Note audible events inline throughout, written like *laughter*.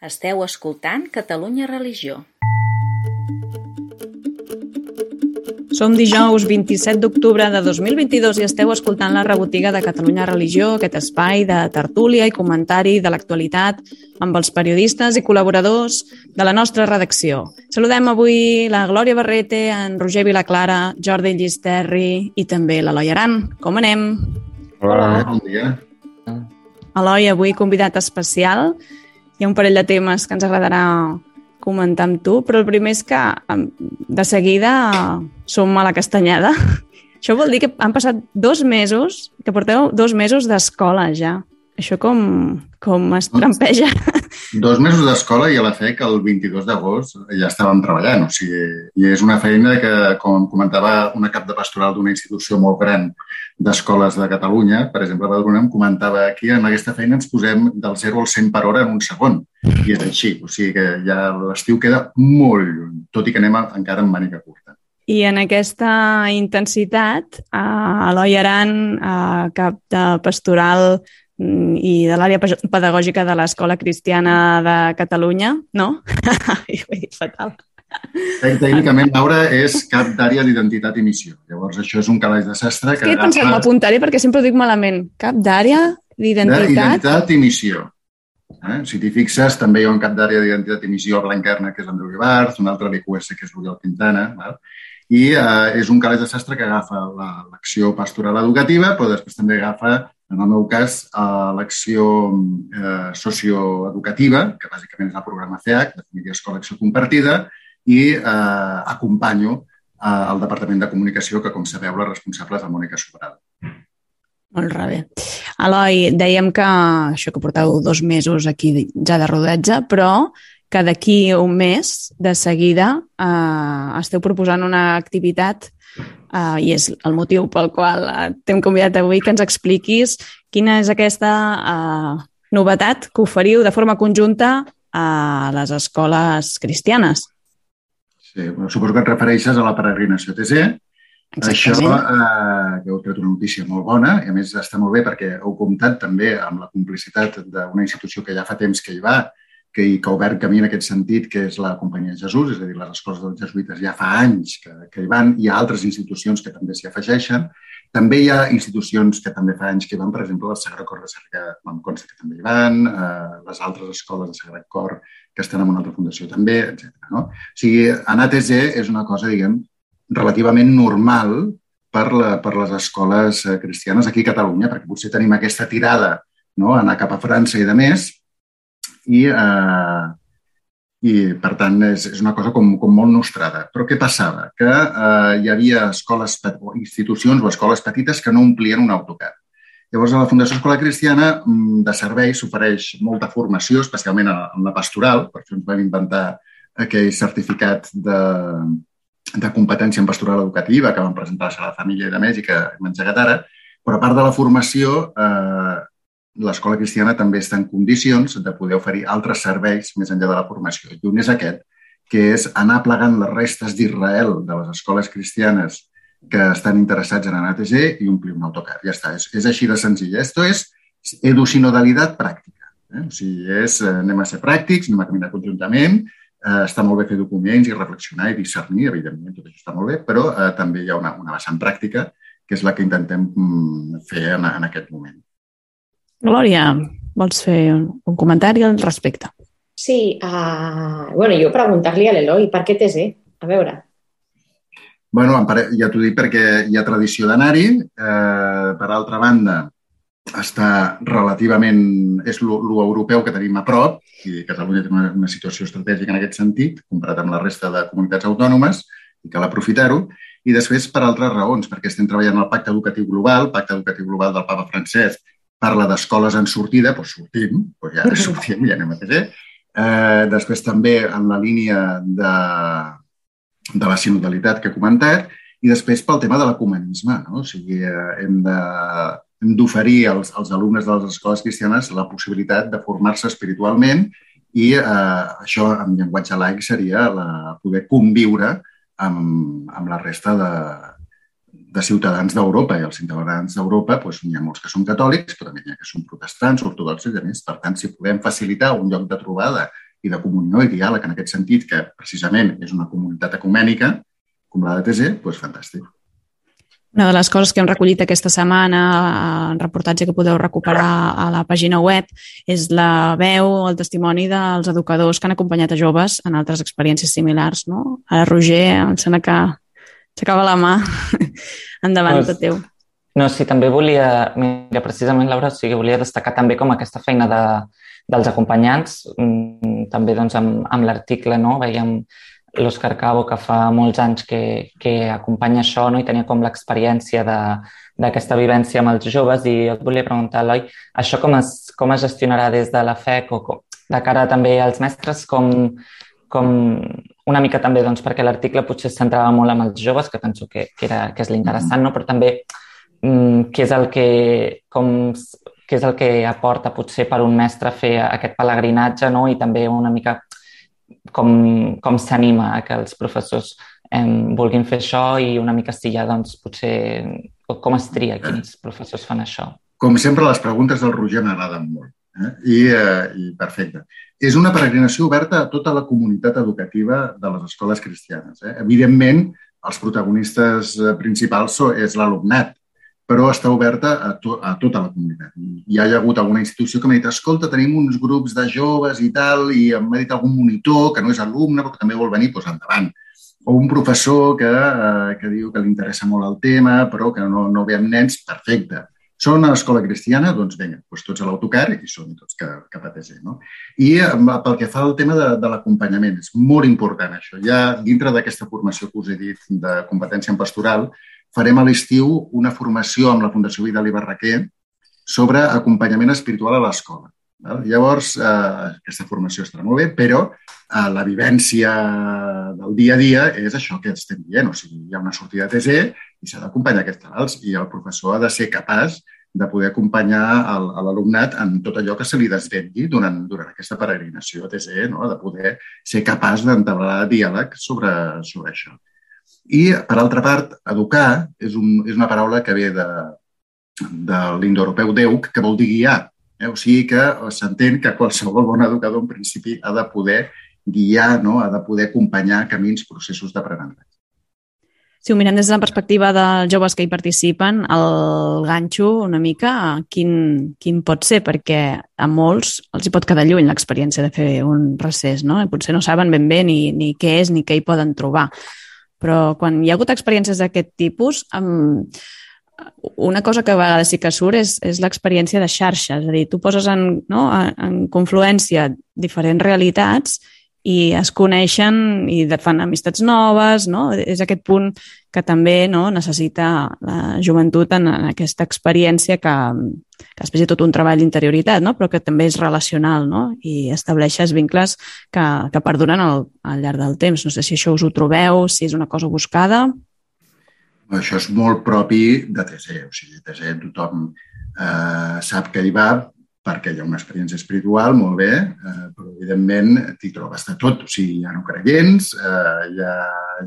Esteu escoltant Catalunya Religió. Som dijous 27 d'octubre de 2022 i esteu escoltant la rebotiga de Catalunya Religió, aquest espai de tertúlia i comentari de l'actualitat amb els periodistes i col·laboradors de la nostra redacció. Saludem avui la Glòria Barrete, en Roger Vilaclara, Jordi Llisterri i també l'Eloi Aran. Com anem? Hola, bon dia. Eloi, avui convidat especial. Hi ha un parell de temes que ens agradarà comentar amb tu, però el primer és que de seguida som a la castanyada. *laughs* Això vol dir que han passat dos mesos, que porteu dos mesos d'escola ja. Això com, com es trampeja? *laughs* Dos mesos d'escola i a la FEC el 22 d'agost ja estàvem treballant. O sigui, I és una feina que, com comentava una cap de pastoral d'una institució molt gran d'escoles de Catalunya, per exemple, a Badalona, em comentava aquí, en aquesta feina ens posem del 0 al 100 per hora en un segon. I és així. O sigui que ja l'estiu queda molt lluny, tot i que anem encara en màniga curta. I en aquesta intensitat, a Eloi Aran, a cap de pastoral Mm, i de l'àrea pedagògica de l'Escola Cristiana de Catalunya, no? *laughs* Ho he dit fatal. Tècnicament, Laura és cap d'àrea d'identitat i missió. Llavors, això és un calaix de sastre que... Que he pensat m'apuntaré perquè sempre ho dic malament. Cap d'àrea d'identitat... D'identitat i missió. Eh? Si t'hi fixes, també hi ha un cap d'àrea d'identitat i missió a Blanquerna, que és Andreu Ibarz, un altre a l'IQS, que és l'Oriol Quintana, val? i eh, és un calaix de sastre que agafa l'acció pastoral educativa, però després també agafa en el meu cas, a l'acció eh, socioeducativa, que bàsicament és el programa CEAC, de Família Escola Acció Compartida, i eh, acompanyo eh, el Departament de Comunicació, que, com sabeu, la responsable és la Mònica Sobrada. Molt bé. Eloi, dèiem que això que porteu dos mesos aquí ja de rodatge, però que d'aquí un mes, de seguida, eh, esteu proposant una activitat uh, i és el motiu pel qual uh, t'hem convidat avui que ens expliquis quina és aquesta uh, novetat que oferiu de forma conjunta a les escoles cristianes. Sí, bueno, suposo que et refereixes a la peregrinació TC. Exactament. Això, eh, que heu tret una notícia molt bona, i a més està molt bé perquè heu comptat també amb la complicitat d'una institució que ja fa temps que hi va, que, que ha obert camí en aquest sentit, que és la Companyia de Jesús, és a dir, les escoles dels jesuïtes ja fa anys que, que hi van, hi ha altres institucions que també s'hi afegeixen, també hi ha institucions que també fa anys que hi van, per exemple, el Sagrat Cor de Sarrià, em consta que també hi van, eh, les altres escoles de Sagrat Cor que estan en una altra fundació també, etc. No? O sigui, anar a TC és una cosa, diguem, relativament normal per, la, per les escoles eh, cristianes aquí a Catalunya, perquè potser tenim aquesta tirada no? anar cap a França i de més, i, eh, i per tant, és, és una cosa com, com molt nostrada. Però què passava? Que eh, hi havia escoles, o institucions o escoles petites que no omplien un autocar. Llavors, la Fundació Escola Cristiana mm, de serveis s'ofereix molta formació, especialment en la pastoral, per això ens vam inventar aquell certificat de, de competència en pastoral educativa que vam presentar a la família i de més i que hem engegat ara, però a part de la formació, eh, l'escola cristiana també està en condicions de poder oferir altres serveis més enllà de la formació. I un és aquest, que és anar plegant les restes d'Israel de les escoles cristianes que estan interessats en anar a TG i omplir un autocar. Ja està, és, és així de senzill. Esto és educinodalitat pràctica. Eh? O sigui, és, eh, anem a ser pràctics, anem a caminar conjuntament, eh, està molt bé fer documents i reflexionar i discernir, evidentment, tot això està molt bé, però eh, també hi ha una, una vessant pràctica que és la que intentem mm, fer en, en aquest moment. Glòria, vols fer un comentari al respecte? Sí, uh, bueno, jo preguntar-li a l'Eloi, per què TC? A veure. Bueno, ja t'ho dic perquè hi ha tradició d'anar-hi. Eh, per altra banda, està relativament... és l'europeu que tenim a prop, i Catalunya té una, una situació estratègica en aquest sentit, comparat amb la resta de comunitats autònomes, i cal aprofitar-ho. I després, per altres raons, perquè estem treballant el Pacte Educatiu Global, Pacte Educatiu Global del Papa Francesc, parla d'escoles en sortida, doncs sortim, doncs ja *laughs* sortim, ja anem a fer. Eh, després també en la línia de, de la sinodalitat que he comentat i després pel tema de l'ecumenisme. No? O sigui, eh, hem de hem d'oferir als, als alumnes de les escoles cristianes la possibilitat de formar-se espiritualment i eh, això en llenguatge laic seria la, poder conviure amb, amb la resta de, de ciutadans d'Europa i els ciutadans d'Europa doncs, n'hi ha molts que són catòlics, però també n'hi ha que són protestants, ortodoxos i més. Per tant, si podem facilitar un lloc de trobada i de comunió i diàleg en aquest sentit, que precisament és una comunitat ecumènica, com la de TC, doncs fantàstic. Una de les coses que hem recollit aquesta setmana, en reportatge que podeu recuperar a la pàgina web, és la veu, el testimoni dels educadors que han acompanyat a joves en altres experiències similars. No? Ara, Roger, em sembla que s'acaba la mà. *laughs* Endavant, pues, tot teu. No, sí, també volia, mira, precisament, Laura, o sigui, volia destacar també com aquesta feina de, dels acompanyants, mm, també doncs, amb, amb l'article, no? veiem l'Òscar Cabo, que fa molts anys que, que acompanya això no? i tenia com l'experiència d'aquesta vivència amb els joves i jo et volia preguntar, Eloi, això com es, com es gestionarà des de la FEC o com, de cara també als mestres, com, com una mica també doncs, perquè l'article potser es centrava molt amb els joves, que penso que, que, era, que és l'interessant, no? però també mm, què és el que, com, què és el que aporta potser per un mestre fer aquest pelegrinatge no? i també una mica com, com s'anima a que els professors eh, vulguin fer això i una mica si ja, doncs, potser com es tria quins professors fan això. Com sempre, les preguntes del Roger m'agraden molt. Eh? I, eh, I perfecte. És una peregrinació oberta a tota la comunitat educativa de les escoles cristianes. Eh? Evidentment, els protagonistes eh, principals és l'alumnat, però està oberta a, to a tota la comunitat. Hi ha hagut alguna institució que m'ha dit escolta, tenim uns grups de joves i tal, i m'ha dit algun monitor que no és alumne, però que també vol venir, doncs endavant. O un professor que, eh, que diu que li interessa molt el tema, però que no, no ve amb nens, perfecte. Són a l'escola cristiana? Doncs vinga, doncs tots a l'autocar i som tots cap a TC. No? I pel que fa al tema de, de l'acompanyament, és molt important això. Ja dintre d'aquesta formació que us he dit de competència en pastoral, farem a l'estiu una formació amb la Fundació Vidal i Barraquer sobre acompanyament espiritual a l'escola. Llavors, eh, aquesta formació estarà molt bé, però eh, la vivència del dia a dia és això que estem dient. O sigui, hi ha una sortida de TC i s'ha d'acompanyar aquests talalts i el professor ha de ser capaç de poder acompanyar l'alumnat en tot allò que se li desvetlli durant, durant aquesta peregrinació a TC, no? de poder ser capaç d'entablar diàleg sobre, sobre això. I, per altra part, educar és, un, és una paraula que ve de, de l'indoeuropeu deuc, que vol dir guiar. Eh? O sigui que s'entén que qualsevol bon educador, en principi, ha de poder guiar, no? ha de poder acompanyar camins, processos d'aprenentatge. Si ho mirem des de la perspectiva dels joves que hi participen, el ganxo una mica quin, quin pot ser, perquè a molts els hi pot quedar lluny l'experiència de fer un recés, no? potser no saben ben bé ni, ni què és ni què hi poden trobar. Però quan hi ha hagut experiències d'aquest tipus, amb... una cosa que a vegades sí que surt és, és l'experiència de xarxa. És a dir, tu poses en, no, en confluència diferents realitats i es coneixen i fan amistats noves, no? És aquest punt que també no, necessita la joventut en, en aquesta experiència que, que després hi tot un treball d'interioritat, no? però que també és relacional no? i estableixes vincles que, que perduren al, al llarg del temps. No sé si això us ho trobeu, si és una cosa buscada. Això és molt propi de TC, o sigui, TC tothom eh, sap que hi va perquè hi ha una experiència espiritual, molt bé, eh, evidentment t'hi trobes de tot. O sigui, hi ha no creients, eh, hi ha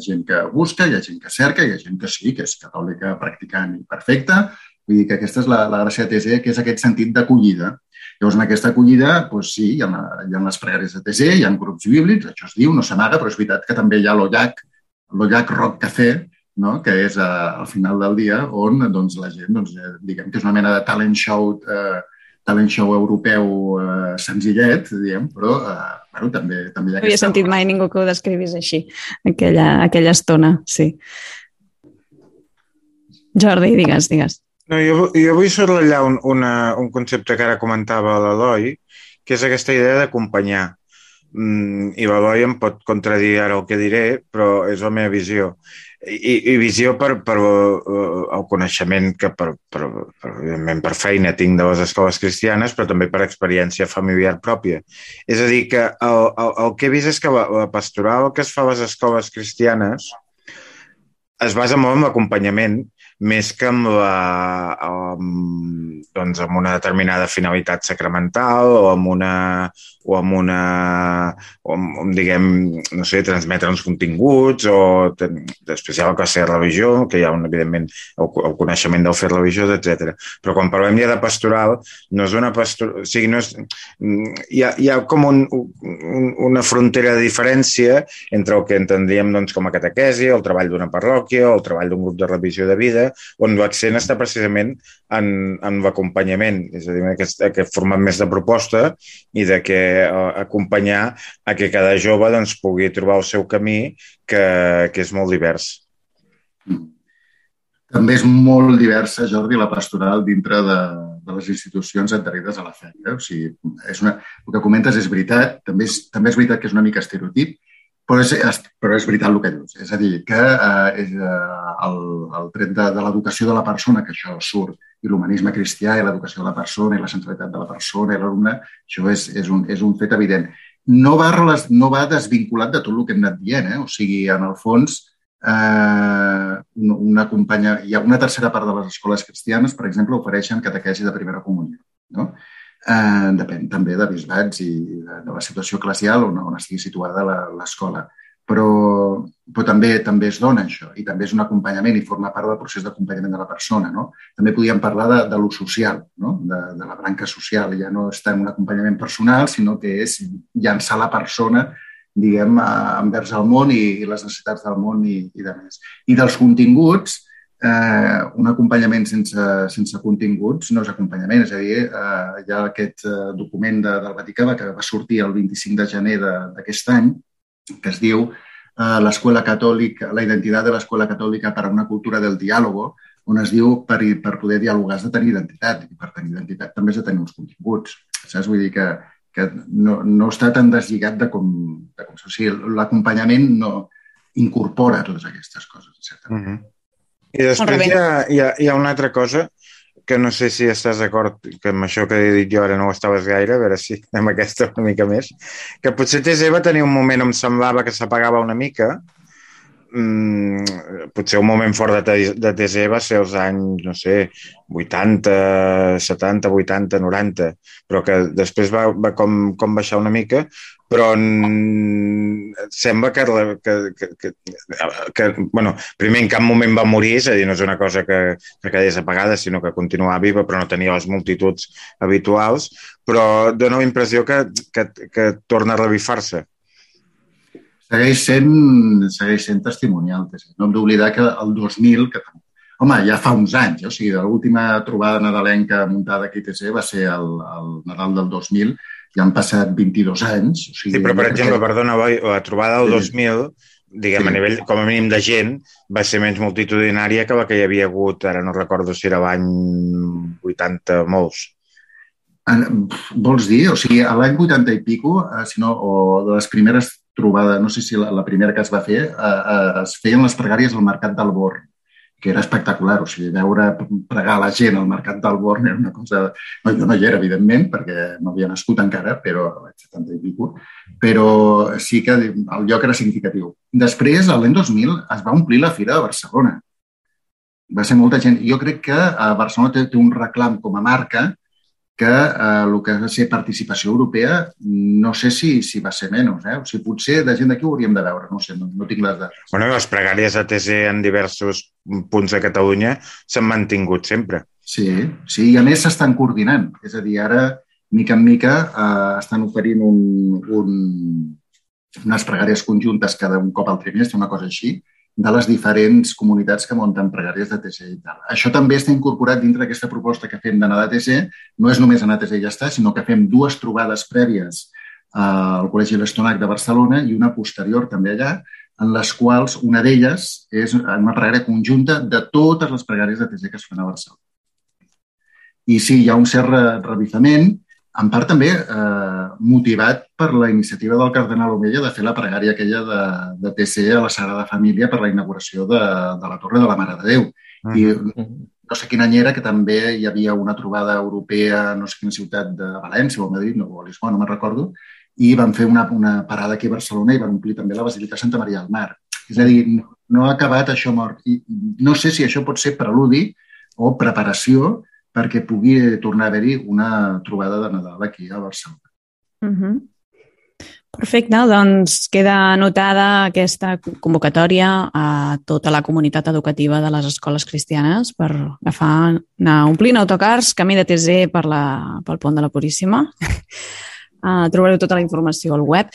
gent que busca, hi ha gent que cerca, hi ha gent que sí, que és catòlica practicant i perfecta, Vull dir que aquesta és la, la gràcia de TC, que és aquest sentit d'acollida. Llavors, en aquesta acollida, doncs sí, hi ha, hi ha les pregàries de TC, hi ha grups bíblics, això es diu, no s'amaga, però és veritat que també hi ha l'Ollac, l'Ollac Rock Café, no? que és eh, al final del dia on doncs, la gent, doncs, eh, diguem que és una mena de talent show, eh, talent show europeu eh, senzillet, diguem, però eh, bueno, també, també hi ha No havia sentit mai ningú que ho descrivís així, aquella, aquella estona, sí. Jordi, digues, digues. No, jo, jo vull subratllar un, una, un concepte que ara comentava l'Eloi, que és aquesta idea d'acompanyar. Mm, I l'Eloi em pot contradir ara el que diré, però és la meva visió. I, i visió per, per uh, el coneixement que per, per, per, evidentment per feina tinc de les escoles cristianes, però també per experiència familiar pròpia. És a dir, que el, el, el que he vist és que la, la pastoral que es fa a les escoles cristianes es basa molt en l'acompanyament més que amb, la, amb, doncs amb una determinada finalitat sacramental o amb una, o amb una o amb, amb, diguem, no sé, transmetre uns continguts o després la classe de religió, que hi ha, un, evidentment, el, el coneixement del fer religiós, etc. Però quan parlem ja de pastoral, no és una pastoral... O sigui, no és, hi, ha, hi ha com un, un, una frontera de diferència entre el que entendríem doncs, com a catequesi, el treball d'una parròquia, el treball d'un grup de revisió de vida, on l'accent està precisament en, en l'acompanyament, és a dir, aquest, aquest format més de proposta i de que eh, acompanyar a que cada jove doncs, pugui trobar el seu camí, que, que és molt divers. També és molt diversa, Jordi, la pastoral dintre de, de les institucions adherides a la fe. Eh? O sigui, és una, el que comentes és veritat, també és, també és veritat que és una mica estereotip, però és, però és veritat el que dius. És a dir, que eh, és, eh, el, el tret de, de l'educació de la persona, que això surt, i l'humanisme cristià i l'educació de la persona i la centralitat de la persona i l'alumne, això és, és, un, és un fet evident. No va, no va desvinculat de tot el que hem anat dient, eh? o sigui, en el fons, eh, una companya, hi ha una tercera part de les escoles cristianes, per exemple, ofereixen catequesi de primera comunió. No? Eh, depèn també de bisbats i de, de la situació eclesial on, on estigui situada l'escola. Però, però també també es dona això i també és un acompanyament i forma part del procés d'acompanyament de la persona. No? També podríem parlar de, de lo social, no? de, de la branca social. Ja no està en un acompanyament personal, sinó que és llançar la persona diguem, envers el món i, i les necessitats del món i, i de més. I dels continguts, eh, un acompanyament sense, sense continguts no és acompanyament, és a dir, eh, hi ha aquest eh, document de, del Vaticà que va sortir el 25 de gener d'aquest any, que es diu eh, l'Escola Catòlica, la identitat de l'Escola Catòlica per a una cultura del diàlogo, on es diu per, per poder dialogar has de tenir identitat, i per tenir identitat també has de tenir uns continguts. Saps? Vull dir que, que no, no està tan deslligat de com... De com o sigui, l'acompanyament no incorpora totes aquestes coses, etc. Mm -hmm. I després hi ha, hi, ha, hi ha una altra cosa que no sé si estàs d'acord que amb això que he dit jo ara no ho estaves gaire, a veure si *laughs* amb aquesta una mica més, que potser TC va tenir un moment on em semblava que s'apagava una mica, mm, potser un moment fort de, de TC ser els anys, no sé, 80, 70, 80, 90, però que després va, va com, com baixar una mica, però sembla que, que, que, que, que, bueno, primer en cap moment va morir, és a dir, no és una cosa que, que quedés apagada, sinó que continuava viva, però no tenia les multituds habituals, però dona la impressió que, que, que torna a revifar-se. Segueix sent, segueix sent testimonial. No hem d'oblidar que el 2000, que home, ja fa uns anys, eh? o sigui, l'última trobada nadalenca muntada aquí a ITC va ser el, el Nadal del 2000, ja han passat 22 anys. O sigui, sí, però per exemple, que... perdona, boi, la trobada del sí. 2000, diguem, sí. a nivell, com a mínim de gent, va ser menys multitudinària que la que hi havia hagut, ara no recordo si era l'any 80 molts. En, vols dir? O sigui, a l'any 80 i pico, eh, si no, o de les primeres trobades, no sé si la, la primera que es va fer, eh, eh, es feien les pregàries al Mercat del Born que era espectacular. O sigui, veure pregar la gent al Mercat del Born era una cosa... No, jo no hi era, evidentment, perquè no havia nascut encara, però vaig 70 i però sí que el lloc era significatiu. Després, l'any 2000, es va omplir la Fira de Barcelona. Va ser molta gent. Jo crec que a Barcelona té, té un reclam com a marca que eh, el que va ser participació europea no sé si, si va ser menys. Eh? O sigui, potser de gent d'aquí ho hauríem de veure, no sé, no, no tinc les dades. Bueno, les pregàries ATC en diversos punts de Catalunya s'han mantingut sempre. Sí, sí, i a més s'estan coordinant. És a dir, ara, mica en mica, eh, estan oferint un, un, unes pregàries conjuntes cada un cop al trimestre, una cosa així, de les diferents comunitats que munten pregàries de TC i tal. Això també està incorporat dintre d'aquesta proposta que fem d'anar de TC. No és només anar a TC i ja està, sinó que fem dues trobades prèvies al Col·legi L'Estonac de Barcelona i una posterior també allà, en les quals una d'elles és una pregària conjunta de totes les pregàries de TC que es fan a Barcelona. I sí, hi ha un cert revifament, en part també eh, motivat per la iniciativa del cardenal Omella de fer la pregària aquella de, de TC a la Sagrada Família per la inauguració de, de la Torre de la Mare de Déu. Uh -huh. I no sé quin any era, que també hi havia una trobada europea, no sé quina ciutat de València o Madrid, no, o a Lisboa, no me'n recordo, i van fer una, una parada aquí a Barcelona i van omplir també la Basílica Santa Maria del Mar. És a dir, no ha acabat això mort. I no sé si això pot ser preludi o preparació perquè pugui tornar a haver-hi una trobada de Nadal aquí a Barcelona. Uh -huh. Perfecte, doncs queda anotada aquesta convocatòria a tota la comunitat educativa de les escoles cristianes per agafar, anar omplint autocars, camí de TZ per la, pel pont de la Puríssima. Uh, *laughs* trobareu tota la informació al web.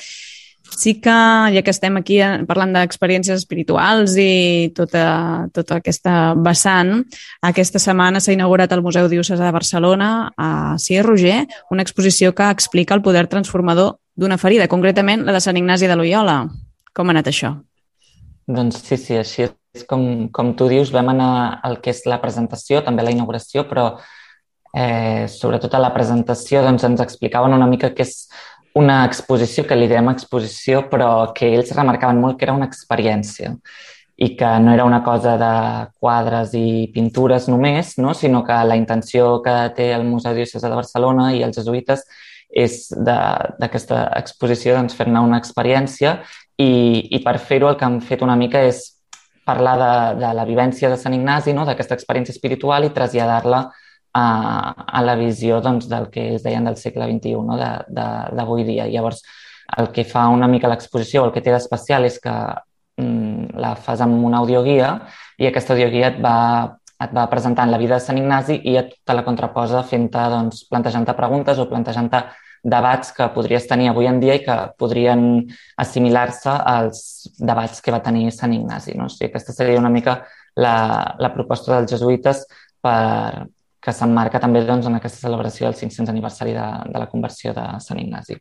Sí que, ja que estem aquí eh, parlant d'experiències espirituals i tota, tota aquesta vessant, aquesta setmana s'ha inaugurat al Museu Diocesà de Barcelona, a Cia Roger, una exposició que explica el poder transformador d'una ferida, concretament la de Sant Ignasi de Loyola. Com ha anat això? Doncs sí, sí, així és com, com tu dius, vam anar al que és la presentació, també la inauguració, però eh, sobretot a la presentació doncs, ens explicaven una mica què és una exposició que li diem exposició, però que ells remarcaven molt que era una experiència i que no era una cosa de quadres i pintures només, no? sinó que la intenció que té el Museu Diocesa de Barcelona i els jesuïtes és d'aquesta exposició doncs, fer-ne una experiència i, i per fer-ho el que han fet una mica és parlar de, de la vivència de Sant Ignasi, no? d'aquesta experiència espiritual i traslladar-la a, a la visió doncs, del que es deien del segle XXI, no? d'avui dia. Llavors, el que fa una mica l'exposició, el que té d'especial és que mm, la fas amb una audioguia i aquesta audioguia et va, et va presentant la vida de Sant Ignasi i et te la contraposa fent-te, doncs, plantejant-te preguntes o plantejant-te debats que podries tenir avui en dia i que podrien assimilar-se als debats que va tenir Sant Ignasi. No? O sigui, aquesta seria una mica la, la proposta dels jesuïtes per, que s'emmarca també doncs, en aquesta celebració del 500 aniversari de, de la conversió de Sant Ignasi.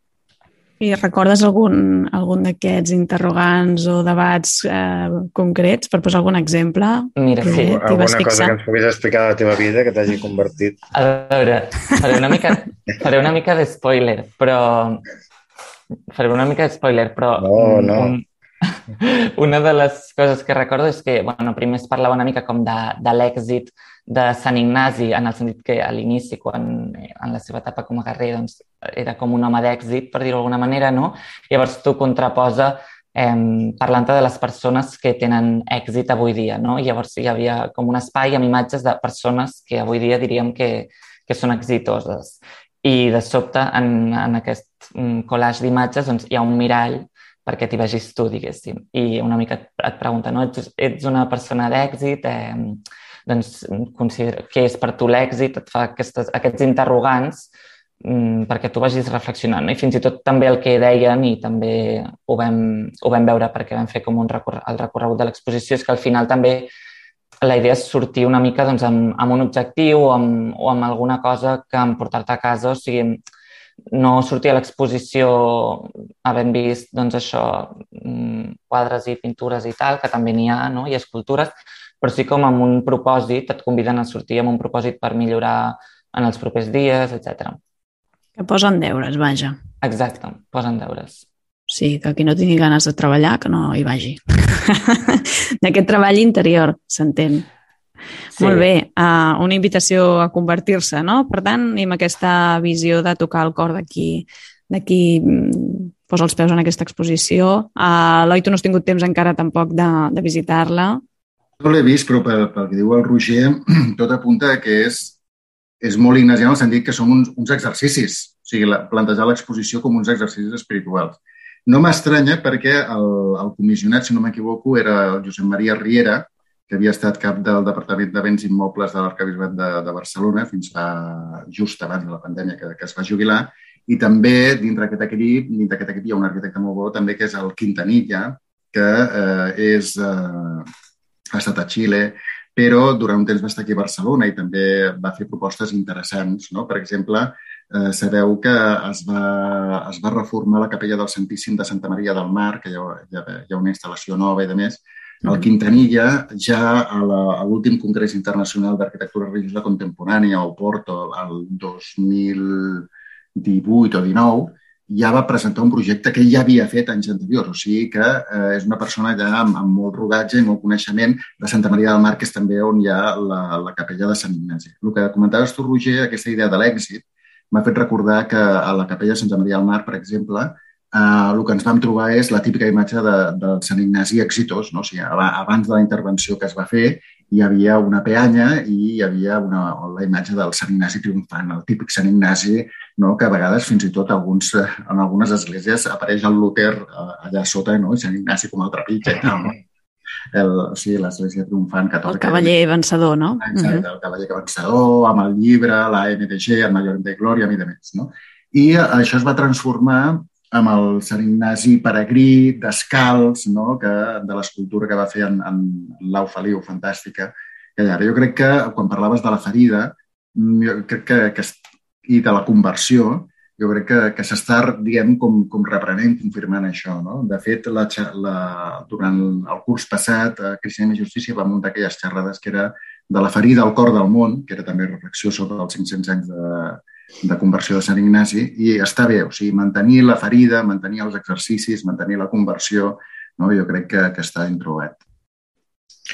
I recordes algun, algun d'aquests interrogants o debats eh, concrets, per posar algun exemple? Mira, sí. Alguna cosa que ens puguis explicar de la teva vida que t'hagi convertit? A veure, faré una mica, faré una mica de spoiler, però... Faré una mica de spoiler, però... No, no. Un, una de les coses que recordo és que, bueno, primer es parlava una mica com de, de l'èxit de Sant Ignasi, en el sentit que a l'inici, quan en la seva etapa com a guerrer, doncs, era com un home d'èxit, per dir-ho d'alguna manera, no? Llavors tu contraposa eh, parlant de les persones que tenen èxit avui dia, no? Llavors hi havia com un espai amb imatges de persones que avui dia diríem que, que són exitoses. I de sobte, en, en aquest mm, collage d'imatges, doncs, hi ha un mirall perquè t'hi vegis tu, diguéssim. I una mica et pregunta, no? Ets, ets una persona d'èxit, eh, doncs considera què és per tu l'èxit, et fa aquestes, aquests interrogants mm, perquè tu vagis reflexionant. No? I fins i tot també el que deien, i també ho vam, ho vam veure perquè vam fer com un recor el recorregut de l'exposició, és que al final també la idea és sortir una mica doncs, amb, amb un objectiu o amb, o amb alguna cosa que em portar-te a casa, o sigui, no sortir a l'exposició havent vist doncs, això, mm, quadres i pintures i tal, que també n'hi ha, no? i escultures, però sí com amb un propòsit, et conviden a sortir amb un propòsit per millorar en els propers dies, etc. Que posen deures, vaja. Exacte, posen deures. Sí, que qui no tingui ganes de treballar, que no hi vagi. *laughs* D'aquest treball interior, s'entén. Sí. Molt bé, uh, una invitació a convertir-se, no? Per tant, i amb aquesta visió de tocar el cor d'aquí d'aquí mm, posa els peus en aquesta exposició. Uh, Eloi, tu no has tingut temps encara tampoc de, de visitar-la. No l'he vist, però pel, pel que diu el Roger, *clears throat* tot apunta que és, és molt ignasiant en el sentit que són uns, uns exercicis, o sigui, la, plantejar l'exposició com uns exercicis espirituals. No m'estranya perquè el, el comissionat, si no m'equivoco, era el Josep Maria Riera, que havia estat cap del Departament de Béns Immobles de l'Arcabisbat de, de Barcelona fins fa just abans de la pandèmia que, que es va jubilar. I també, dintre d'aquest equip, dintre d'aquest equip hi ha un arquitecte molt bo també, que és el Quintanilla, que eh, és eh, ha estat a Xile, però durant un temps va estar aquí a Barcelona i també va fer propostes interessants. No? Per exemple, eh, sabeu que es va, es va reformar la capella del Santíssim de Santa Maria del Mar, que hi ha, hi ha, hi ha una instal·lació nova i de més. El mm. Quintanilla, ja a l'últim Congrés Internacional d'Arquitectura Religiosa Contemporània, a Oporto, el 2018 o 19, ja va presentar un projecte que ja havia fet anys anteriors, o sigui que eh, és una persona ja amb, amb molt rodatge i molt coneixement de Santa Maria del Mar, que és també on hi ha la, la capella de Sant Ignasi. El que comentaves tu, Roger, aquesta idea de l'èxit, m'ha fet recordar que a la capella de Santa Maria del Mar, per exemple, eh, el que ens vam trobar és la típica imatge de, del Sant Ignasi exitós. No? O sigui, abans de la intervenció que es va fer, hi havia una peanya i hi havia una, la imatge del Sant Ignasi triomfant, el típic Sant Ignasi, no? que a vegades fins i tot alguns, en algunes esglésies apareix el Luter eh, allà sota, no? i Sant Ignasi com el trepitge. No? El, o sigui, l'església triomfant catòlica. El cavaller vencedor, no? Exacte, uh -huh. el cavaller vencedor, amb el llibre, la MDG, el Major de Glòria, i de més. No? I això es va transformar amb el Sant Ignasi peregrí, descalç, no? que, de l'escultura que va fer en, en Lau Feliu, fantàstica. Que ara jo crec que, quan parlaves de la ferida, jo crec que, que, i de la conversió, jo crec que, que s'està, diguem, com, com reprenent, confirmant això. No? De fet, la, la, durant el curs passat, a Cristianisme i Justícia va muntar aquelles xerrades que era de la ferida al cor del món, que era també reflexió sobre els 500 anys de, de conversió de Sant Ignasi, i està bé, o sigui, mantenir la ferida, mantenir els exercicis, mantenir la conversió, no? jo crec que, que està introbat.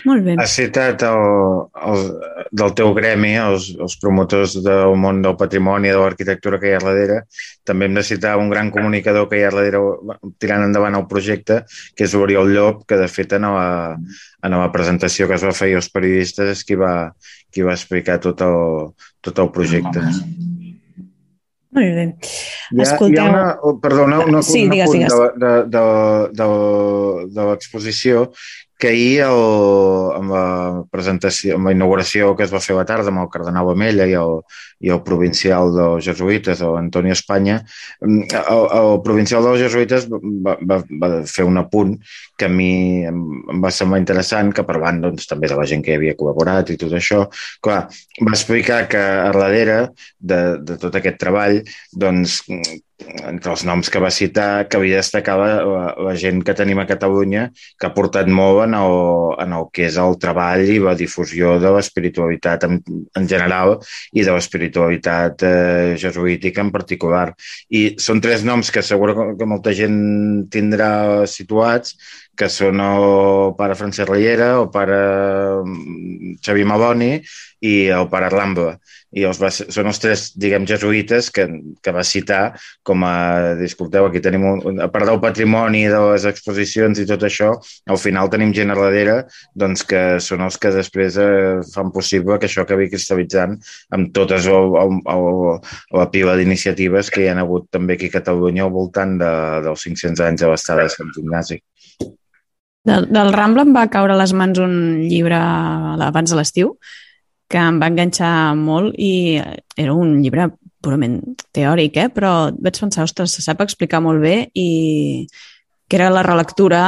Molt bé. Has citat el, el, del teu gremi, els, els promotors del món del patrimoni, de l'arquitectura que hi ha darrere. També hem de citar un gran comunicador que hi ha darrere tirant endavant el projecte, que és Oriol Llop, que de fet en la, en la presentació que es va fer als periodistes és qui va, qui va explicar tot el, tot el projecte. Molt bé. Escolteu... Hi ha, hi ha una, oh, perdona, una, sí, una digues, punt digues. de, de, de, de, de l'exposició que ahir el, amb la presentació, amb la inauguració que es va fer a la tarda amb el cardenal Amella i el, i el provincial dels jesuïtes, l'Antoni Espanya, el, el provincial dels jesuïtes va, va, va fer un apunt que a mi em va semblar interessant, que parlant doncs, també de la gent que hi havia col·laborat i tot això, clar, va explicar que a darrere de, de tot aquest treball, doncs, entre els noms que va citar, que havia destacar la, la, la gent que tenim a Catalunya que ha portat molt en el, en el que és el treball i la difusió de l'espiritualitat en, en general i de l'espiritualitat eh, jesuítica en particular. I són tres noms que segur que molta gent tindrà situats, que són el pare Francesc Riera, el pare mm, Xavi Maloni i el pare Rambla. I els va, són els tres, diguem, jesuïtes que, que va citar com a, disculpeu, aquí tenim un, a part del patrimoni, de les exposicions i tot això, al final tenim gent a darrere doncs, que són els que després eh, fan possible que això acabi cristal·litzant amb totes el, el, el, la pila d'iniciatives que hi ha hagut també aquí a Catalunya al voltant de, dels 500 anys de l'estada de Sant Ignasi. Del, del Rambla em va caure a les mans un llibre abans de l'estiu que em va enganxar molt i era un llibre purament teòric, eh? però vaig pensar, ostres, se sap explicar molt bé i que era la relectura,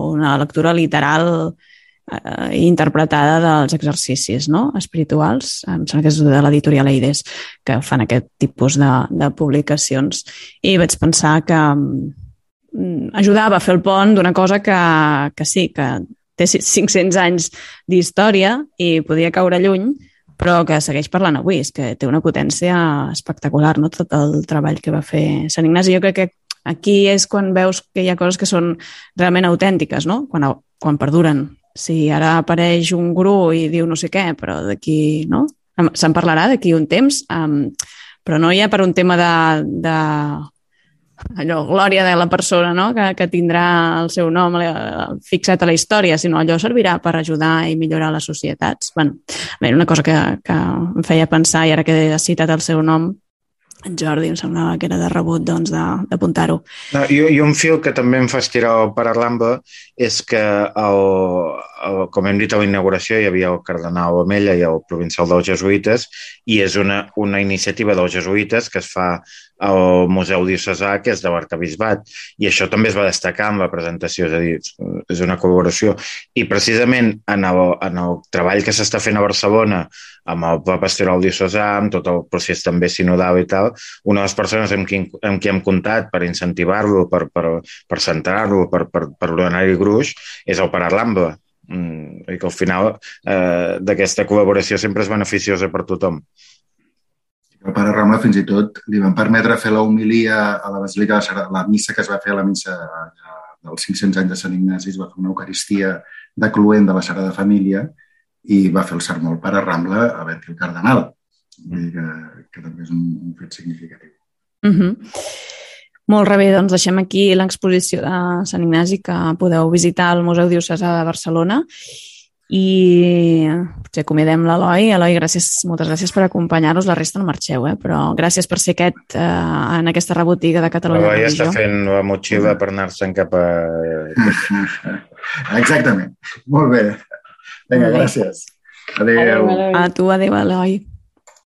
una lectura literal eh, interpretada dels exercicis no? espirituals, em sembla que és de l'editorial Eides, que fan aquest tipus de, de publicacions. I vaig pensar que ajudava a fer el pont d'una cosa que, que sí, que té 500 anys d'història i podia caure lluny, però que segueix parlant avui, és que té una potència espectacular, no? tot el treball que va fer Sant Ignasi. Jo crec que aquí és quan veus que hi ha coses que són realment autèntiques, no? quan, quan perduren. Si ara apareix un gurú i diu no sé què, però d'aquí, no? Se'n parlarà d'aquí un temps, um, però no ja per un tema de, de allò, glòria de la persona no? que, que tindrà el seu nom eh, fixat a la història, sinó allò servirà per ajudar i millorar les societats. bueno, bé, una cosa que, que em feia pensar, i ara que he citat el seu nom, en Jordi, em semblava que era de rebut doncs, d'apuntar-ho. No, i, un fil que també em fa estirar el Paralamba és que, el, el, com hem dit a la inauguració, hi havia el cardenal Omella i el provincial dels jesuïtes, i és una, una iniciativa dels jesuïtes que es fa al Museu Diocesà, que és de l'Arcabisbat, i això també es va destacar en la presentació, és a dir, és una col·laboració. I precisament en el, en el treball que s'està fent a Barcelona amb el Pla Pastoral Diocesà, amb tot el procés també sinodal i tal, una de les persones amb qui, amb qui hem comptat per incentivar-lo, per, per, per centrar-lo, per, per, per donar-hi gruix, és el Pare Lambla. Mm, i que al final eh, d'aquesta col·laboració sempre és beneficiosa per tothom. El pare Rambla fins i tot li van permetre fer la homilia a la Basílica de Sarà, la missa que es va fer a la missa dels 500 anys de Sant Ignasi, es va fer una eucaristia de cluent de la Sagrada Família i va fer el sermó al pare Rambla a Betil Cardenal, Vull que, que també és un, un fet significatiu. Uh -huh. Molt rebé, doncs deixem aquí l'exposició de Sant Ignasi que podeu visitar al Museu Diocesà de Barcelona i potser acomiadem l'Eloi. Eloi, gràcies, moltes gràcies per acompanyar-nos. La resta no marxeu, eh? però gràcies per ser aquest, eh, en aquesta rebotiga de Catalunya. L'Eloi està fent la motxilla per anar-se'n cap a... *laughs* Exactament. Molt bé. Vinga, gràcies. Adéu. A tu, adéu, Eloi.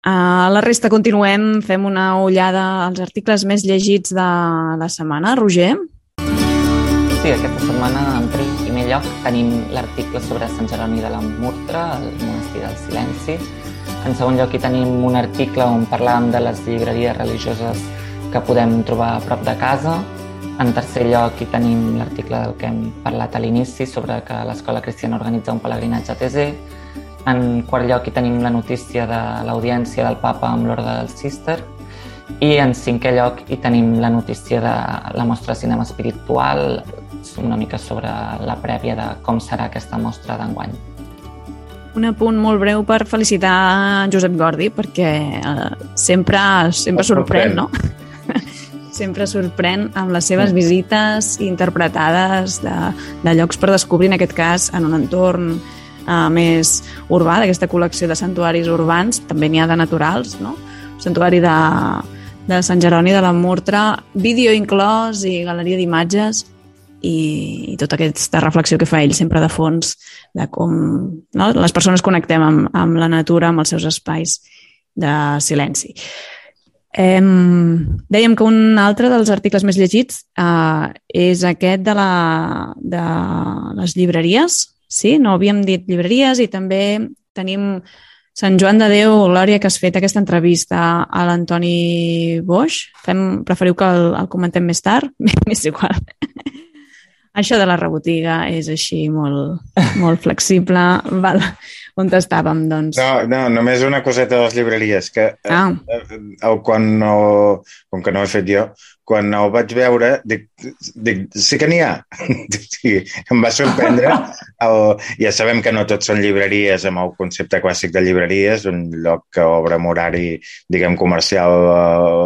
A la resta continuem, fem una ullada als articles més llegits de la setmana. Roger? Sí, aquesta setmana, en primer lloc, tenim l'article sobre Sant Jeroni de la Murtra, el monestir del silenci. En segon lloc, hi tenim un article on parlàvem de les llibreries religioses que podem trobar a prop de casa. En tercer lloc, hi tenim l'article del que hem parlat a l'inici sobre que l'Escola Cristiana organitza un pelegrinatge a TZ en quart lloc hi tenim la notícia de l'audiència del papa amb l'Orde del Cister i en cinquè lloc hi tenim la notícia de la mostra de cinema espiritual, una mica sobre la prèvia de com serà aquesta mostra d'enguany. Un apunt molt breu per felicitar Josep Gordi, perquè eh, sempre, sempre sorprèn, no? *laughs* sempre sorprèn amb les seves visites interpretades de, de llocs per descobrir, en aquest cas, en un entorn uh, més urbà, d'aquesta col·lecció de santuaris urbans, també n'hi ha de naturals, no? Santuari de, de Sant Jeroni de la Murtra, vídeo inclòs i galeria d'imatges i, i tota aquesta reflexió que fa ell sempre de fons de com no? les persones connectem amb, amb la natura, amb els seus espais de silenci. Eh, dèiem que un altre dels articles més llegits eh, és aquest de, la, de les llibreries, Sí, no havíem dit llibreries i també tenim Sant Joan de Déu, Glòria, que has fet aquesta entrevista a l'Antoni Boix. Fem, preferiu que el, el comentem més tard? *laughs* M'és igual. Això de la rebotiga és així molt, molt flexible. *laughs* Val. On estàvem, doncs? No, no, només una coseta de les llibreries, que ah. eh, eh, quan no, com que no ho he fet jo, quan el vaig veure, dic, dic sí que n'hi ha. *laughs* Sí, em va sorprendre. El, ja sabem que no tots són llibreries amb el concepte clàssic de llibreries, un lloc que obre amb horari, diguem, comercial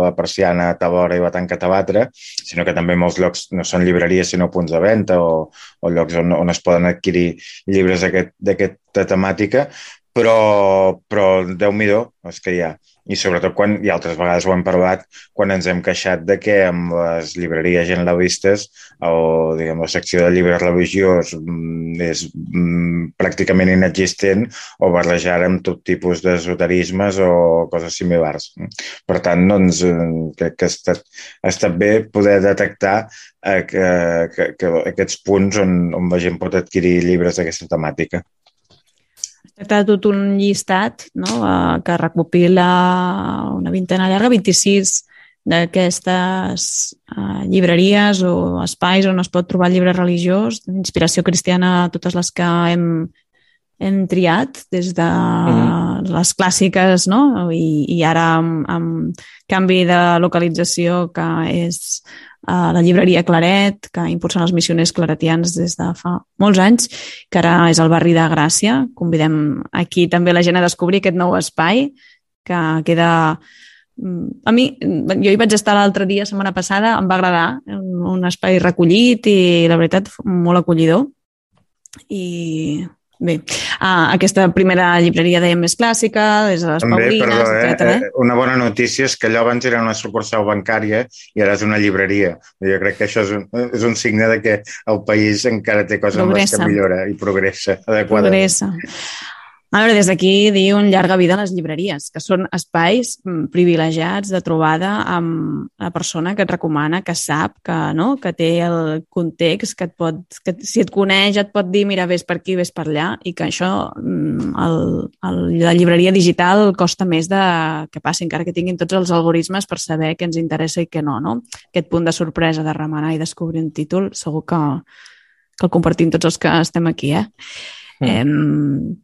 la persiana a tal hora i va tancar a l'altra, sinó que també molts llocs no són llibreries sinó punts de venda o, o llocs on, on es poden adquirir llibres d'aquesta temàtica, però, però Déu-m'hi-do, és que hi ha i sobretot quan, i altres vegades ho hem parlat, quan ens hem queixat de que amb les llibreries generalistes o diguem, la secció de llibres religiós mm, és mm, pràcticament inexistent o barrejar amb tot tipus d'esoterismes o coses similars. Per tant, doncs, eh, crec que ha estat, ha estat bé poder detectar eh, que, que, que aquests punts on, on la gent pot adquirir llibres d'aquesta temàtica tracta de tot un llistat no? uh, que recopila una vintena llarga, 26 d'aquestes uh, llibreries o espais on es pot trobar llibre religiós, d'inspiració cristiana, totes les que hem, hem triat, des de mm. les clàssiques no? I, i ara amb, amb canvi de localització que és a la llibreria Claret, que impulsen els missioners claretians des de fa molts anys, que ara és el barri de Gràcia. Convidem aquí també la gent a descobrir aquest nou espai que queda a mi, jo hi vaig estar l'altre dia, setmana passada, em va agradar, un espai recollit i, la veritat, molt acollidor. I Bé, ah, aquesta primera llibreria dèiem més clàssica, des de les També, Paulines, perdó, eh? etc. Eh? Una bona notícia és que allò abans era una sucursal bancària i ara és una llibreria. Jo crec que això és un, és un signe de que el país encara té coses progressa. que millora i progressa adequadament. Progressa. A veure, des d'aquí dir un llarga vida a les llibreries, que són espais mm, privilegiats de trobada amb la persona que et recomana, que sap, que, no? que té el context, que, et pot, que si et coneix et pot dir mira, ves per aquí, ves per allà, i que això, mm, el, el, la llibreria digital costa més de que passi, encara que tinguin tots els algoritmes per saber què ens interessa i què no. no? Aquest punt de sorpresa de remenar i descobrir un títol, segur que, que el compartim tots els que estem aquí. Eh? Mm. Eh,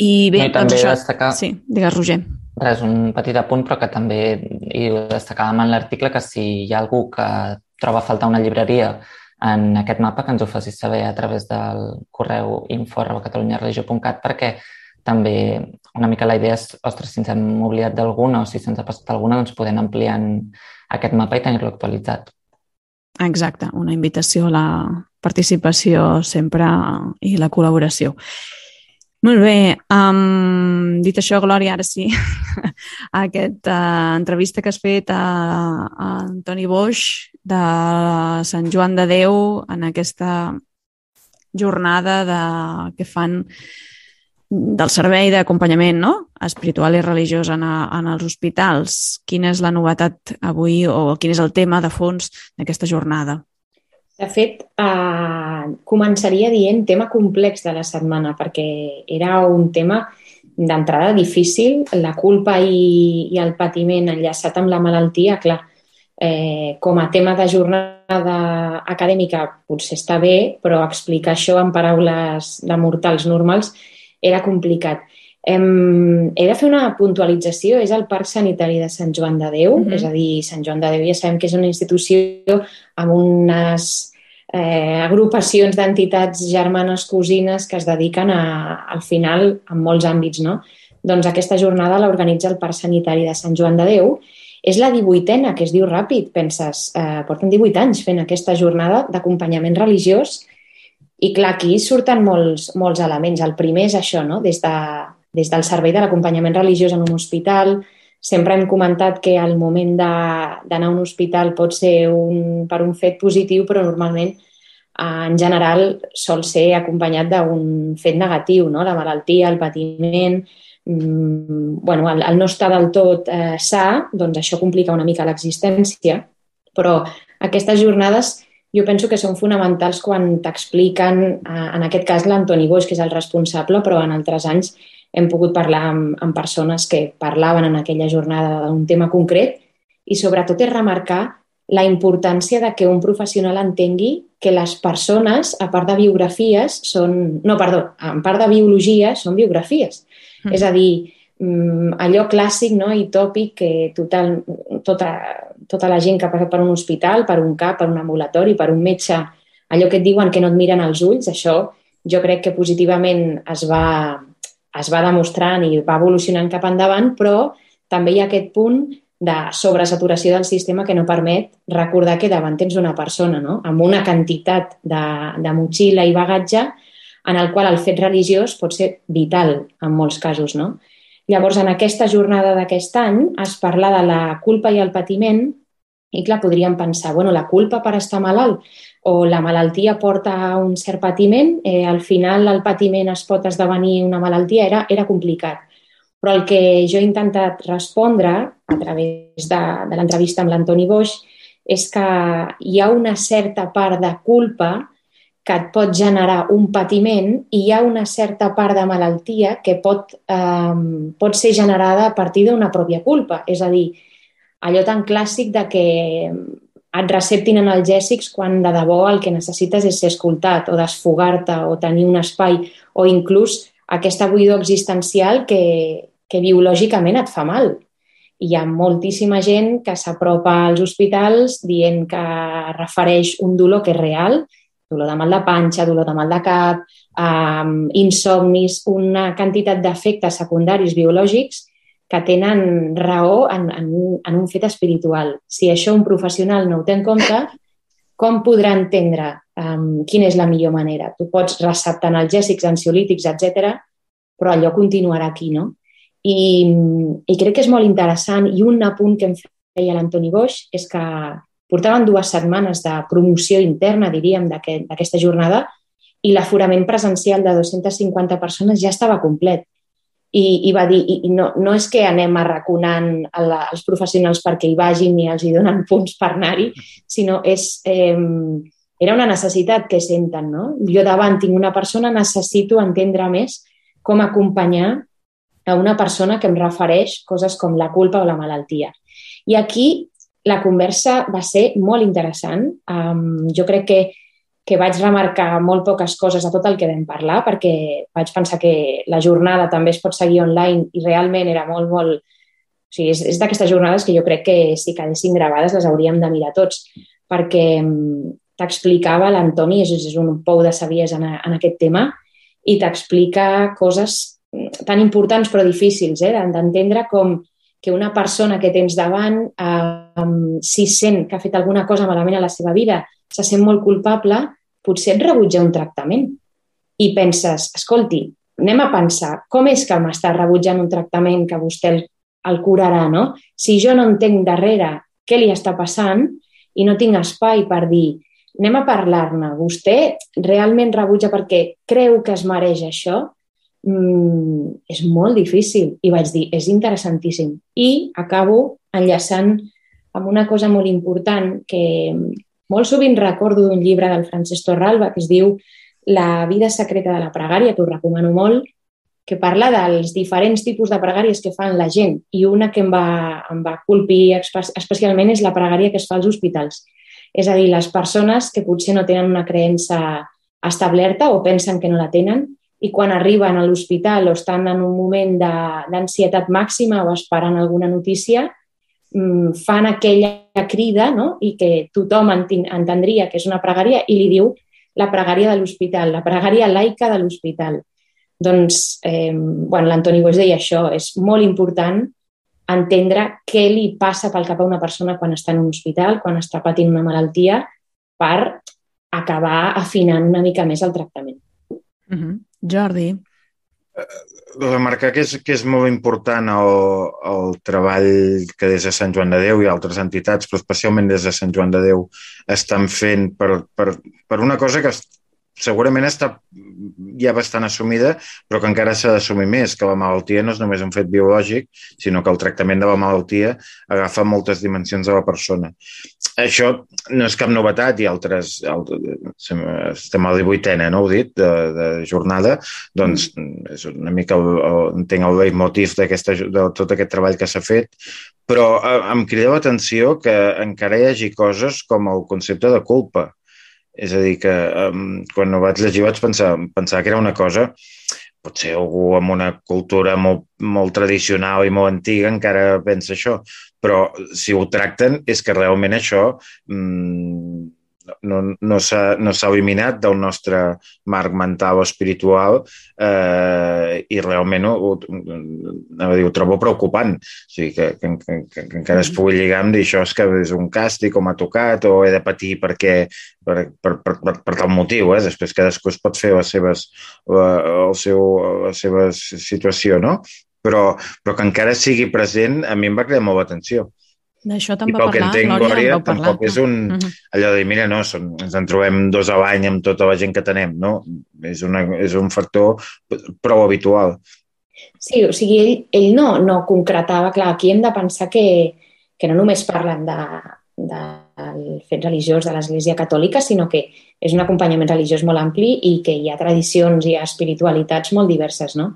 i bé, I doncs això... Destacar... Sí, digues, Roger. Res, un petit apunt, però que també i ho destacàvem en l'article, que si hi ha algú que troba faltar una llibreria en aquest mapa, que ens ho faci saber a través del correu info.catalunyareligió.cat perquè també una mica la idea és, ostres, si ens hem oblidat d'alguna o si se'ns ha passat alguna, doncs podem ampliar aquest mapa i tenir-lo actualitzat. Exacte, una invitació a la participació sempre i la col·laboració. Molt bé. Um, dit això, Glòria, ara sí, *laughs* aquesta uh, entrevista que has fet a, a Antoni Boix de Sant Joan de Déu en aquesta jornada de, que fan del servei d'acompanyament no? espiritual i religiós en, a, en els hospitals. Quina és la novetat avui o quin és el tema de fons d'aquesta jornada? De fet, eh, començaria dient tema complex de la setmana, perquè era un tema d'entrada difícil, la culpa i, i el patiment enllaçat amb la malaltia, clar, eh, com a tema de jornada acadèmica potser està bé, però explicar això en paraules de mortals normals era complicat. Hem, he de fer una puntualització, és el Parc Sanitari de Sant Joan de Déu, mm -hmm. és a dir, Sant Joan de Déu ja sabem que és una institució amb unes eh, agrupacions d'entitats germanes, cosines que es dediquen a, al final en molts àmbits. No? Doncs aquesta jornada l'organitza el Parc Sanitari de Sant Joan de Déu. És la 18a, que es diu ràpid, penses, eh, porten 18 anys fent aquesta jornada d'acompanyament religiós i clar, aquí surten molts, molts elements. El primer és això, no? des, de, des del servei de l'acompanyament religiós en un hospital, sempre hem comentat que el moment d'anar a un hospital pot ser un, per un fet positiu, però normalment en general sol ser acompanyat d'un fet negatiu, no? la malaltia, el patiment, mmm, bueno, el, el no estar del tot eh, sa, doncs això complica una mica l'existència, però aquestes jornades jo penso que són fonamentals quan t'expliquen, eh, en aquest cas l'Antoni Boix, que és el responsable, però en altres anys hem pogut parlar amb, amb persones que parlaven en aquella jornada d'un tema concret i sobretot és remarcar la importància de que un professional entengui que les persones, a part de biografies, són... No, perdó, a part de biologia, són biografies. Mm. És a dir, mm, allò clàssic no, i tòpic que total, tota, tota la gent que ha passat per un hospital, per un CAP, per un ambulatori, per un metge, allò que et diuen que no et miren als ulls, això jo crec que positivament es va, es va demostrant i va evolucionant cap endavant, però també hi ha aquest punt de sobresaturació del sistema que no permet recordar que davant tens una persona no? amb una quantitat de, de motxilla i bagatge en el qual el fet religiós pot ser vital en molts casos. No? Llavors, en aquesta jornada d'aquest any es parla de la culpa i el patiment i clar, podríem pensar, bueno, la culpa per estar malalt o la malaltia porta un cert patiment, eh, al final el patiment es pot esdevenir una malaltia, era, era complicat. Però el que jo he intentat respondre a través de, de l'entrevista amb l'Antoni Boix és que hi ha una certa part de culpa que et pot generar un patiment i hi ha una certa part de malaltia que pot, eh, pot ser generada a partir d'una pròpia culpa. És a dir, allò tan clàssic de que et receptin analgèsics quan de debò el que necessites és ser escoltat o desfogar-te o tenir un espai o inclús aquesta buidor existencial que, que biològicament et fa mal. Hi ha moltíssima gent que s'apropa als hospitals dient que refereix un dolor que és real, dolor de mal de panxa, dolor de mal de cap, um, insomnis, una quantitat d'efectes secundaris biològics que tenen raó en, en, en un fet espiritual. Si això un professional no ho té en compte, com podrà entendre um, quina és la millor manera? Tu pots receptar analgèsics, ansiolítics, etc, però allò continuarà aquí, no? I, I crec que és molt interessant i un apunt que em feia l'Antoni Boix és que portaven dues setmanes de promoció interna, diríem, d'aquesta aquest, jornada i l'aforament presencial de 250 persones ja estava complet i, i va dir, i, no, no és que anem arraconant la, els professionals perquè hi vagin i els hi donen *laughs* punts per anar-hi, sinó és, eh, era una necessitat que senten. No? Jo davant tinc una persona, necessito entendre més com acompanyar a una persona que em refereix coses com la culpa o la malaltia. I aquí la conversa va ser molt interessant. Um, jo crec que que vaig remarcar molt poques coses a tot el que vam parlar perquè vaig pensar que la jornada també es pot seguir online i realment era molt, molt... O sigui, és, és d'aquestes jornades que jo crec que si quedessin gravades les hauríem de mirar tots perquè mm, t'explicava l'Antoni, és, és un pou de savies en, en aquest tema, i t'explica coses tan importants però difícils, eh? d'entendre com que una persona que tens davant, eh, si sent que ha fet alguna cosa malament a la seva vida, se sent molt culpable, potser et rebutja un tractament. I penses, escolti, anem a pensar, com és que m'està rebutjant un tractament que vostè el, el curarà, no? Si jo no entenc darrere què li està passant i no tinc espai per dir anem a parlar-ne, vostè realment rebutja perquè creu que es mereix això? Mm, és molt difícil. I vaig dir, és interessantíssim. I acabo enllaçant amb una cosa molt important que molt sovint recordo d'un llibre del Francesc Torralba que es diu La vida secreta de la pregària, que us recomano molt, que parla dels diferents tipus de pregàries que fan la gent i una que em va, em va colpir especialment és la pregària que es fa als hospitals. És a dir, les persones que potser no tenen una creença establerta o pensen que no la tenen i quan arriben a l'hospital o estan en un moment d'ansietat màxima o esperant alguna notícia, fan aquella crida no? i que tothom entendria que és una pregària i li diu la pregària de l'hospital, la pregària laica de l'hospital. Doncs, eh, bueno, l'Antoni Boix deia això, és molt important entendre què li passa pel cap a una persona quan està en un hospital, quan està patint una malaltia, per acabar afinant una mica més el tractament. Mm -hmm. Jordi. Remarcar que és, que és molt important el, el treball que des de Sant Joan de Déu i altres entitats, però especialment des de Sant Joan de Déu, estan fent per, per, per una cosa que segurament està ja bastant assumida, però que encara s'ha d'assumir més, que la malaltia no és només un fet biològic, sinó que el tractament de la malaltia agafa moltes dimensions de la persona. Això no és cap novetat i altres, altres estem a la 18 no heu dit, de, de jornada, doncs és una mica, el, el, entenc el leitmotiv de tot aquest treball que s'ha fet, però eh, em crida l'atenció que encara hi hagi coses com el concepte de culpa, és a dir, que um, quan ho vaig llegir vaig pensar, pensar que era una cosa potser algú amb una cultura molt, molt tradicional i molt antiga encara pensa això, però si ho tracten és que realment això mmm, no, no s'ha no eliminat del nostre marc mental o espiritual eh, i realment ho, ho, dir, ho trobo preocupant. O sigui, que, que, que, que encara es pugui lligar amb dir això és que és un càstig o m'ha tocat o he de patir perquè, per, per, per, per, per tal motiu. Eh? Després cadascú es pot fer les seves, la, el seu, la seva situació, no? Però, però que encara sigui present a mi em va crear molt atenció. D'això te'n va parlar, entenc, Glòria, Glòria en parlar. Tampoc és un, uh -huh. allò de dir, mira, no, són, ens en trobem dos a l'any amb tota la gent que tenem, no? És, una, és un factor prou habitual. Sí, o sigui, ell, ell no, no concretava, clar, aquí hem de pensar que, que no només parlen de, del fet religiós de l'Església Catòlica, sinó que és un acompanyament religiós molt ampli i que hi ha tradicions i espiritualitats molt diverses, no?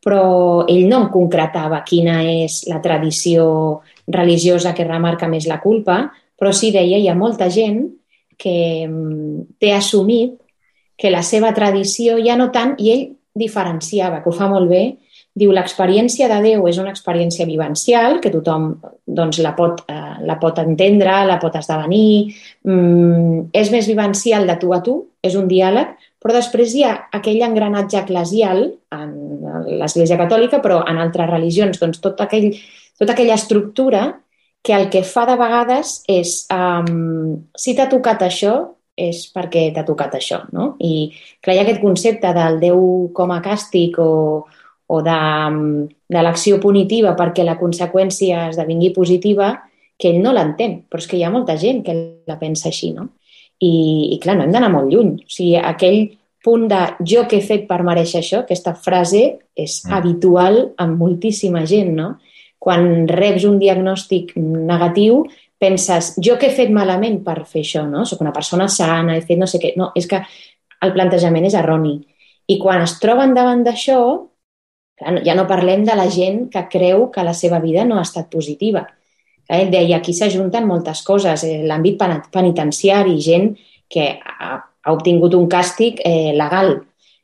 Però ell no em concretava quina és la tradició religiosa que remarca més la culpa, però sí deia hi ha molta gent que mm, té assumit que la seva tradició ja no tant, i ell diferenciava, que ho fa molt bé, diu l'experiència de Déu és una experiència vivencial que tothom doncs, la, pot, eh, la pot entendre, la pot esdevenir, mm, és més vivencial de tu a tu, és un diàleg, però després hi ha aquell engranatge eclesial en l'Església Catòlica, però en altres religions, doncs tot aquell tota aquella estructura que el que fa de vegades és, um, si t'ha tocat això, és perquè t'ha tocat això, no? I clar, hi ha aquest concepte del Déu com a càstig o, o de, de l'acció punitiva perquè la conseqüència esdevingui positiva, que ell no l'entén, però és que hi ha molta gent que la pensa així, no? I, i clar, no hem d'anar molt lluny. O sigui, aquell punt de jo que he fet per mereixer això, aquesta frase és mm. habitual en moltíssima gent, no? quan reps un diagnòstic negatiu, penses, jo què he fet malament per fer això, no? Soc una persona sana, he fet no sé què... No, és que el plantejament és erroni. I quan es troben davant d'això, ja no parlem de la gent que creu que la seva vida no ha estat positiva. Ell deia, aquí s'ajunten moltes coses, eh, l'àmbit penitenciari, gent que ha, ha obtingut un càstig eh, legal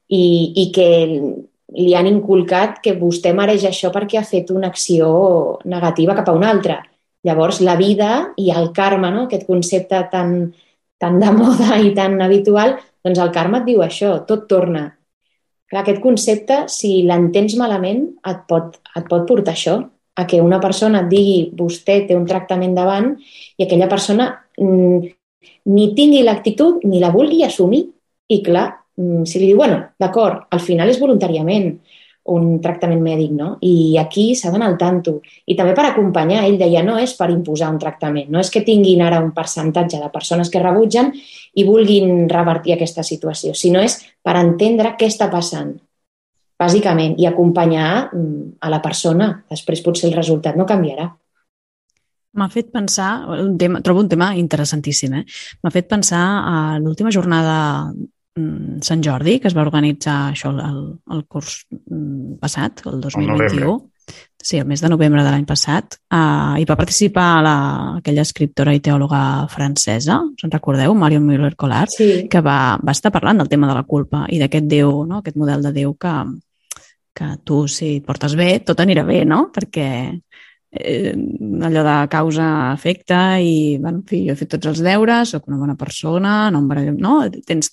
i, i que li han inculcat que vostè mereix això perquè ha fet una acció negativa cap a una altra. Llavors, la vida i el karma, no? aquest concepte tan, tan de moda i tan habitual, doncs el karma et diu això, tot torna. Clar, aquest concepte, si l'entens malament, et pot, et pot portar això, a que una persona et digui vostè té un tractament davant i aquella persona mm, ni tingui l'actitud ni la vulgui assumir. I clar, mm, si li diu, bueno, d'acord, al final és voluntàriament, un tractament mèdic, no? I aquí s'ha d'anar al tanto. I també per acompanyar, ell deia, no és per imposar un tractament, no és que tinguin ara un percentatge de persones que rebutgen i vulguin revertir aquesta situació, sinó és per entendre què està passant, bàsicament, i acompanyar mm, a la persona. Després potser el resultat no canviarà. M'ha fet pensar, un tema, trobo un tema interessantíssim, eh? M'ha fet pensar a l'última jornada Mm, Sant Jordi, que es va organitzar això el, el curs mm, passat, el 2021. El sí, el mes de novembre de l'any passat. Uh, hi va participar la, aquella escriptora i teòloga francesa, us en recordeu? Marion Müller-Collard, sí. que va, va estar parlant del tema de la culpa i d'aquest Déu, no? aquest model de Déu que, que tu, si et portes bé, tot anirà bé, no? Perquè eh, allò de causa-efecte i, bueno, en fi, jo he fet tots els deures, sóc una bona persona, no em barallem, no? Tens,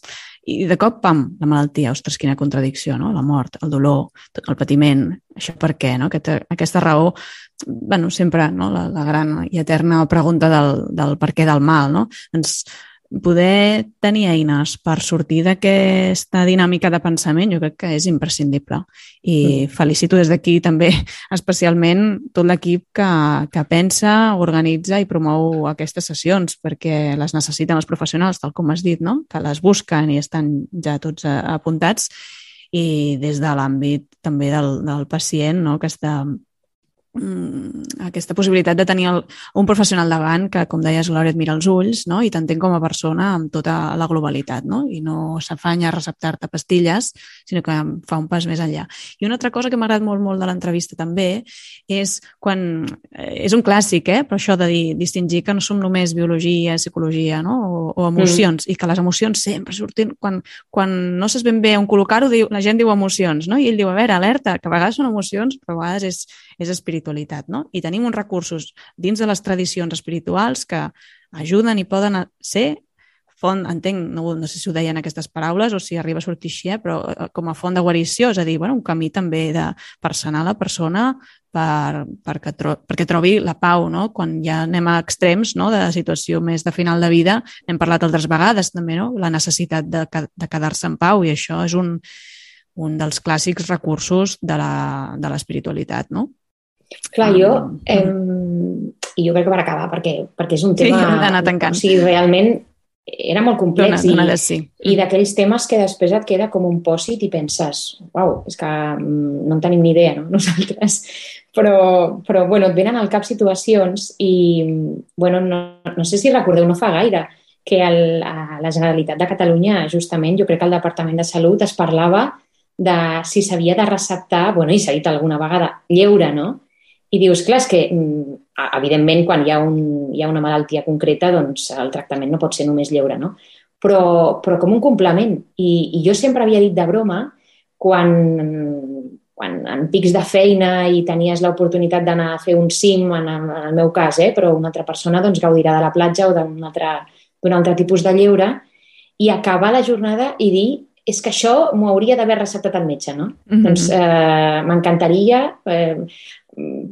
i de cop, pam, la malaltia, ostres, quina contradicció, no? La mort, el dolor, el patiment, això per què, no? Aquesta, aquesta raó, bueno, sempre, no? La, la gran i eterna pregunta del, del per què del mal, no? Doncs poder tenir eines per sortir d'aquesta dinàmica de pensament jo crec que és imprescindible. I mm. felicito des d'aquí també *laughs* especialment tot l'equip que, que pensa, organitza i promou aquestes sessions perquè les necessiten els professionals, tal com has dit, no? que les busquen i estan ja tots apuntats i des de l'àmbit també del, del pacient no? que està aquesta possibilitat de tenir el, un professional davant que, com deies, Glòria, et mira els ulls no? i t'entén com a persona amb tota la globalitat no? i no s'afanya a receptar-te pastilles, sinó que fa un pas més enllà. I una altra cosa que m'ha agradat molt, molt de l'entrevista també és quan... Eh, és un clàssic, eh? però això de dir, distingir que no som només biologia, psicologia no? o, o emocions mm. i que les emocions sempre surtin... Quan, quan no saps ben bé on col·locar-ho, la gent diu emocions, no? i ell diu, a veure, alerta, que a vegades són emocions, però a vegades és, és espiritual espiritualitat. No? I tenim uns recursos dins de les tradicions espirituals que ajuden i poden ser font, entenc, no, no sé si ho deien aquestes paraules o si arriba a sortir així, eh, però eh, com a font de guarició, és a dir, bueno, un camí també de, per sanar la persona per, perquè, tro, perquè trobi la pau, no? Quan ja anem a extrems no? de situació més de final de vida, hem parlat altres vegades també, no? La necessitat de, de quedar-se en pau i això és un, un dels clàssics recursos de l'espiritualitat, no? Clar, jo, eh, i jo crec que per acabar, perquè, perquè és un tema... Sí, d'anar tancant. O sigui, realment era molt complex dona, dona i, sí. i d'aquells temes que després et queda com un pòsit i penses, uau, és que mm, no en tenim ni idea, no? *laughs* Nosaltres. Però, però bueno, et venen al cap situacions i, bueno, no, no sé si recordeu, no fa gaire, que el, a la Generalitat de Catalunya, justament, jo crec que al Departament de Salut es parlava de si s'havia de receptar, bueno, i s'ha dit alguna vegada, lleure, no? I dius, clar, és que mm, evidentment quan hi ha, un, hi ha una malaltia concreta doncs el tractament no pot ser només lleure, no? Però, però com un complement. I, I jo sempre havia dit de broma, quan, quan en pics de feina i tenies l'oportunitat d'anar a fer un cim, en, en el meu cas, eh, però una altra persona doncs, gaudirà de la platja o d'un altre, altre tipus de lleure, i acabar la jornada i dir és que això m'ho hauria d'haver receptat el metge, no? Mm -hmm. Doncs eh, m'encantaria eh,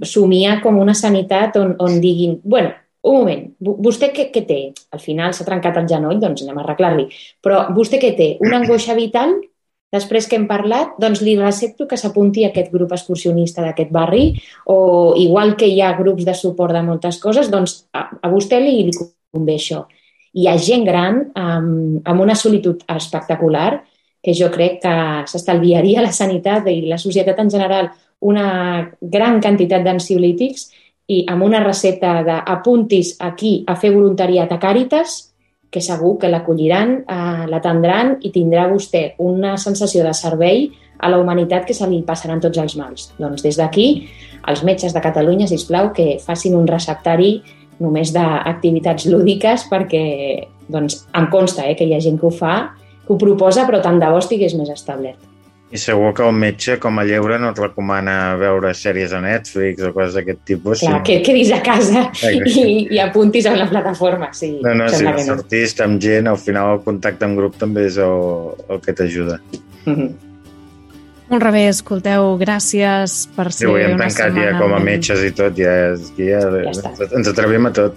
somiar com una sanitat on, on diguin, bueno, un moment, vostè què, què té? Al final s'ha trencat el genoll, doncs anem a arreglar-li. Però vostè què té? Una angoixa vital? Després que hem parlat, doncs li recepto que s'apunti a aquest grup excursionista d'aquest barri o igual que hi ha grups de suport de moltes coses, doncs a, a vostè li, li convé això. Hi ha gent gran amb, amb una solitud espectacular que jo crec que s'estalviaria la sanitat i la societat en general una gran quantitat d'ansiolítics i amb una recepta d'apuntis aquí a fer voluntariat a Càritas, que segur que l'acolliran, eh, l'atendran i tindrà vostè una sensació de servei a la humanitat que se li passaran tots els mals. Doncs des d'aquí, els metges de Catalunya, si plau, que facin un receptari només d'activitats lúdiques perquè doncs, em consta eh, que hi ha gent que ho fa, que ho proposa, però tant de bo estigués més establert. I segur que el metge, com a lleure, no et recomana veure sèries a Netflix o coses d'aquest tipus. Clar, sí. que et quedis a casa i, i apuntis a una plataforma. Sí, no, no, si no. sortís amb gent, al final el contacte en grup també és el, el que t'ajuda. Mm -hmm. Molt rebé, escolteu, gràcies per Sí, ser ho hem tancat ja com a metges i tot, ja, ja, Ja està. ens atrevim a tot.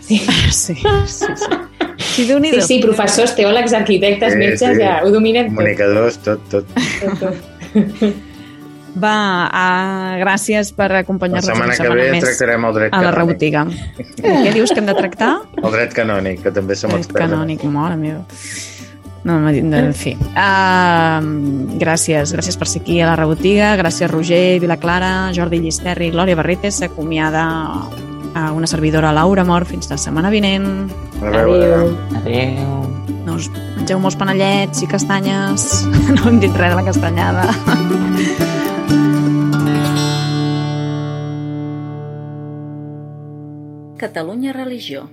Sí. Sí, sí, sí. Sí, sí, sí, professors, teòlegs, arquitectes, Sí, metges, sí. ja ho dominem tot. Comunicadors, tot, tot. tot, *laughs* tot. Va, uh, gràcies per La acompanyar-nos una setmana que setmana ve més tractarem el dret a la canònic. rebotiga. Què dius que hem de tractar? El dret canònic, que també som El experts. en canònic, mare meva. No, en fi. Uh, gràcies, gràcies per ser aquí a la rebotiga. Gràcies, Roger, Vilaclara, Jordi Llisterri, Glòria Barretes. S'acomiada a una servidora, Laura Mor, fins la setmana vinent. A veure, Adéu. Adéu. No us mengeu molts panellets i castanyes. *laughs* No hem dit res de la castanyada. Catalunya Religió.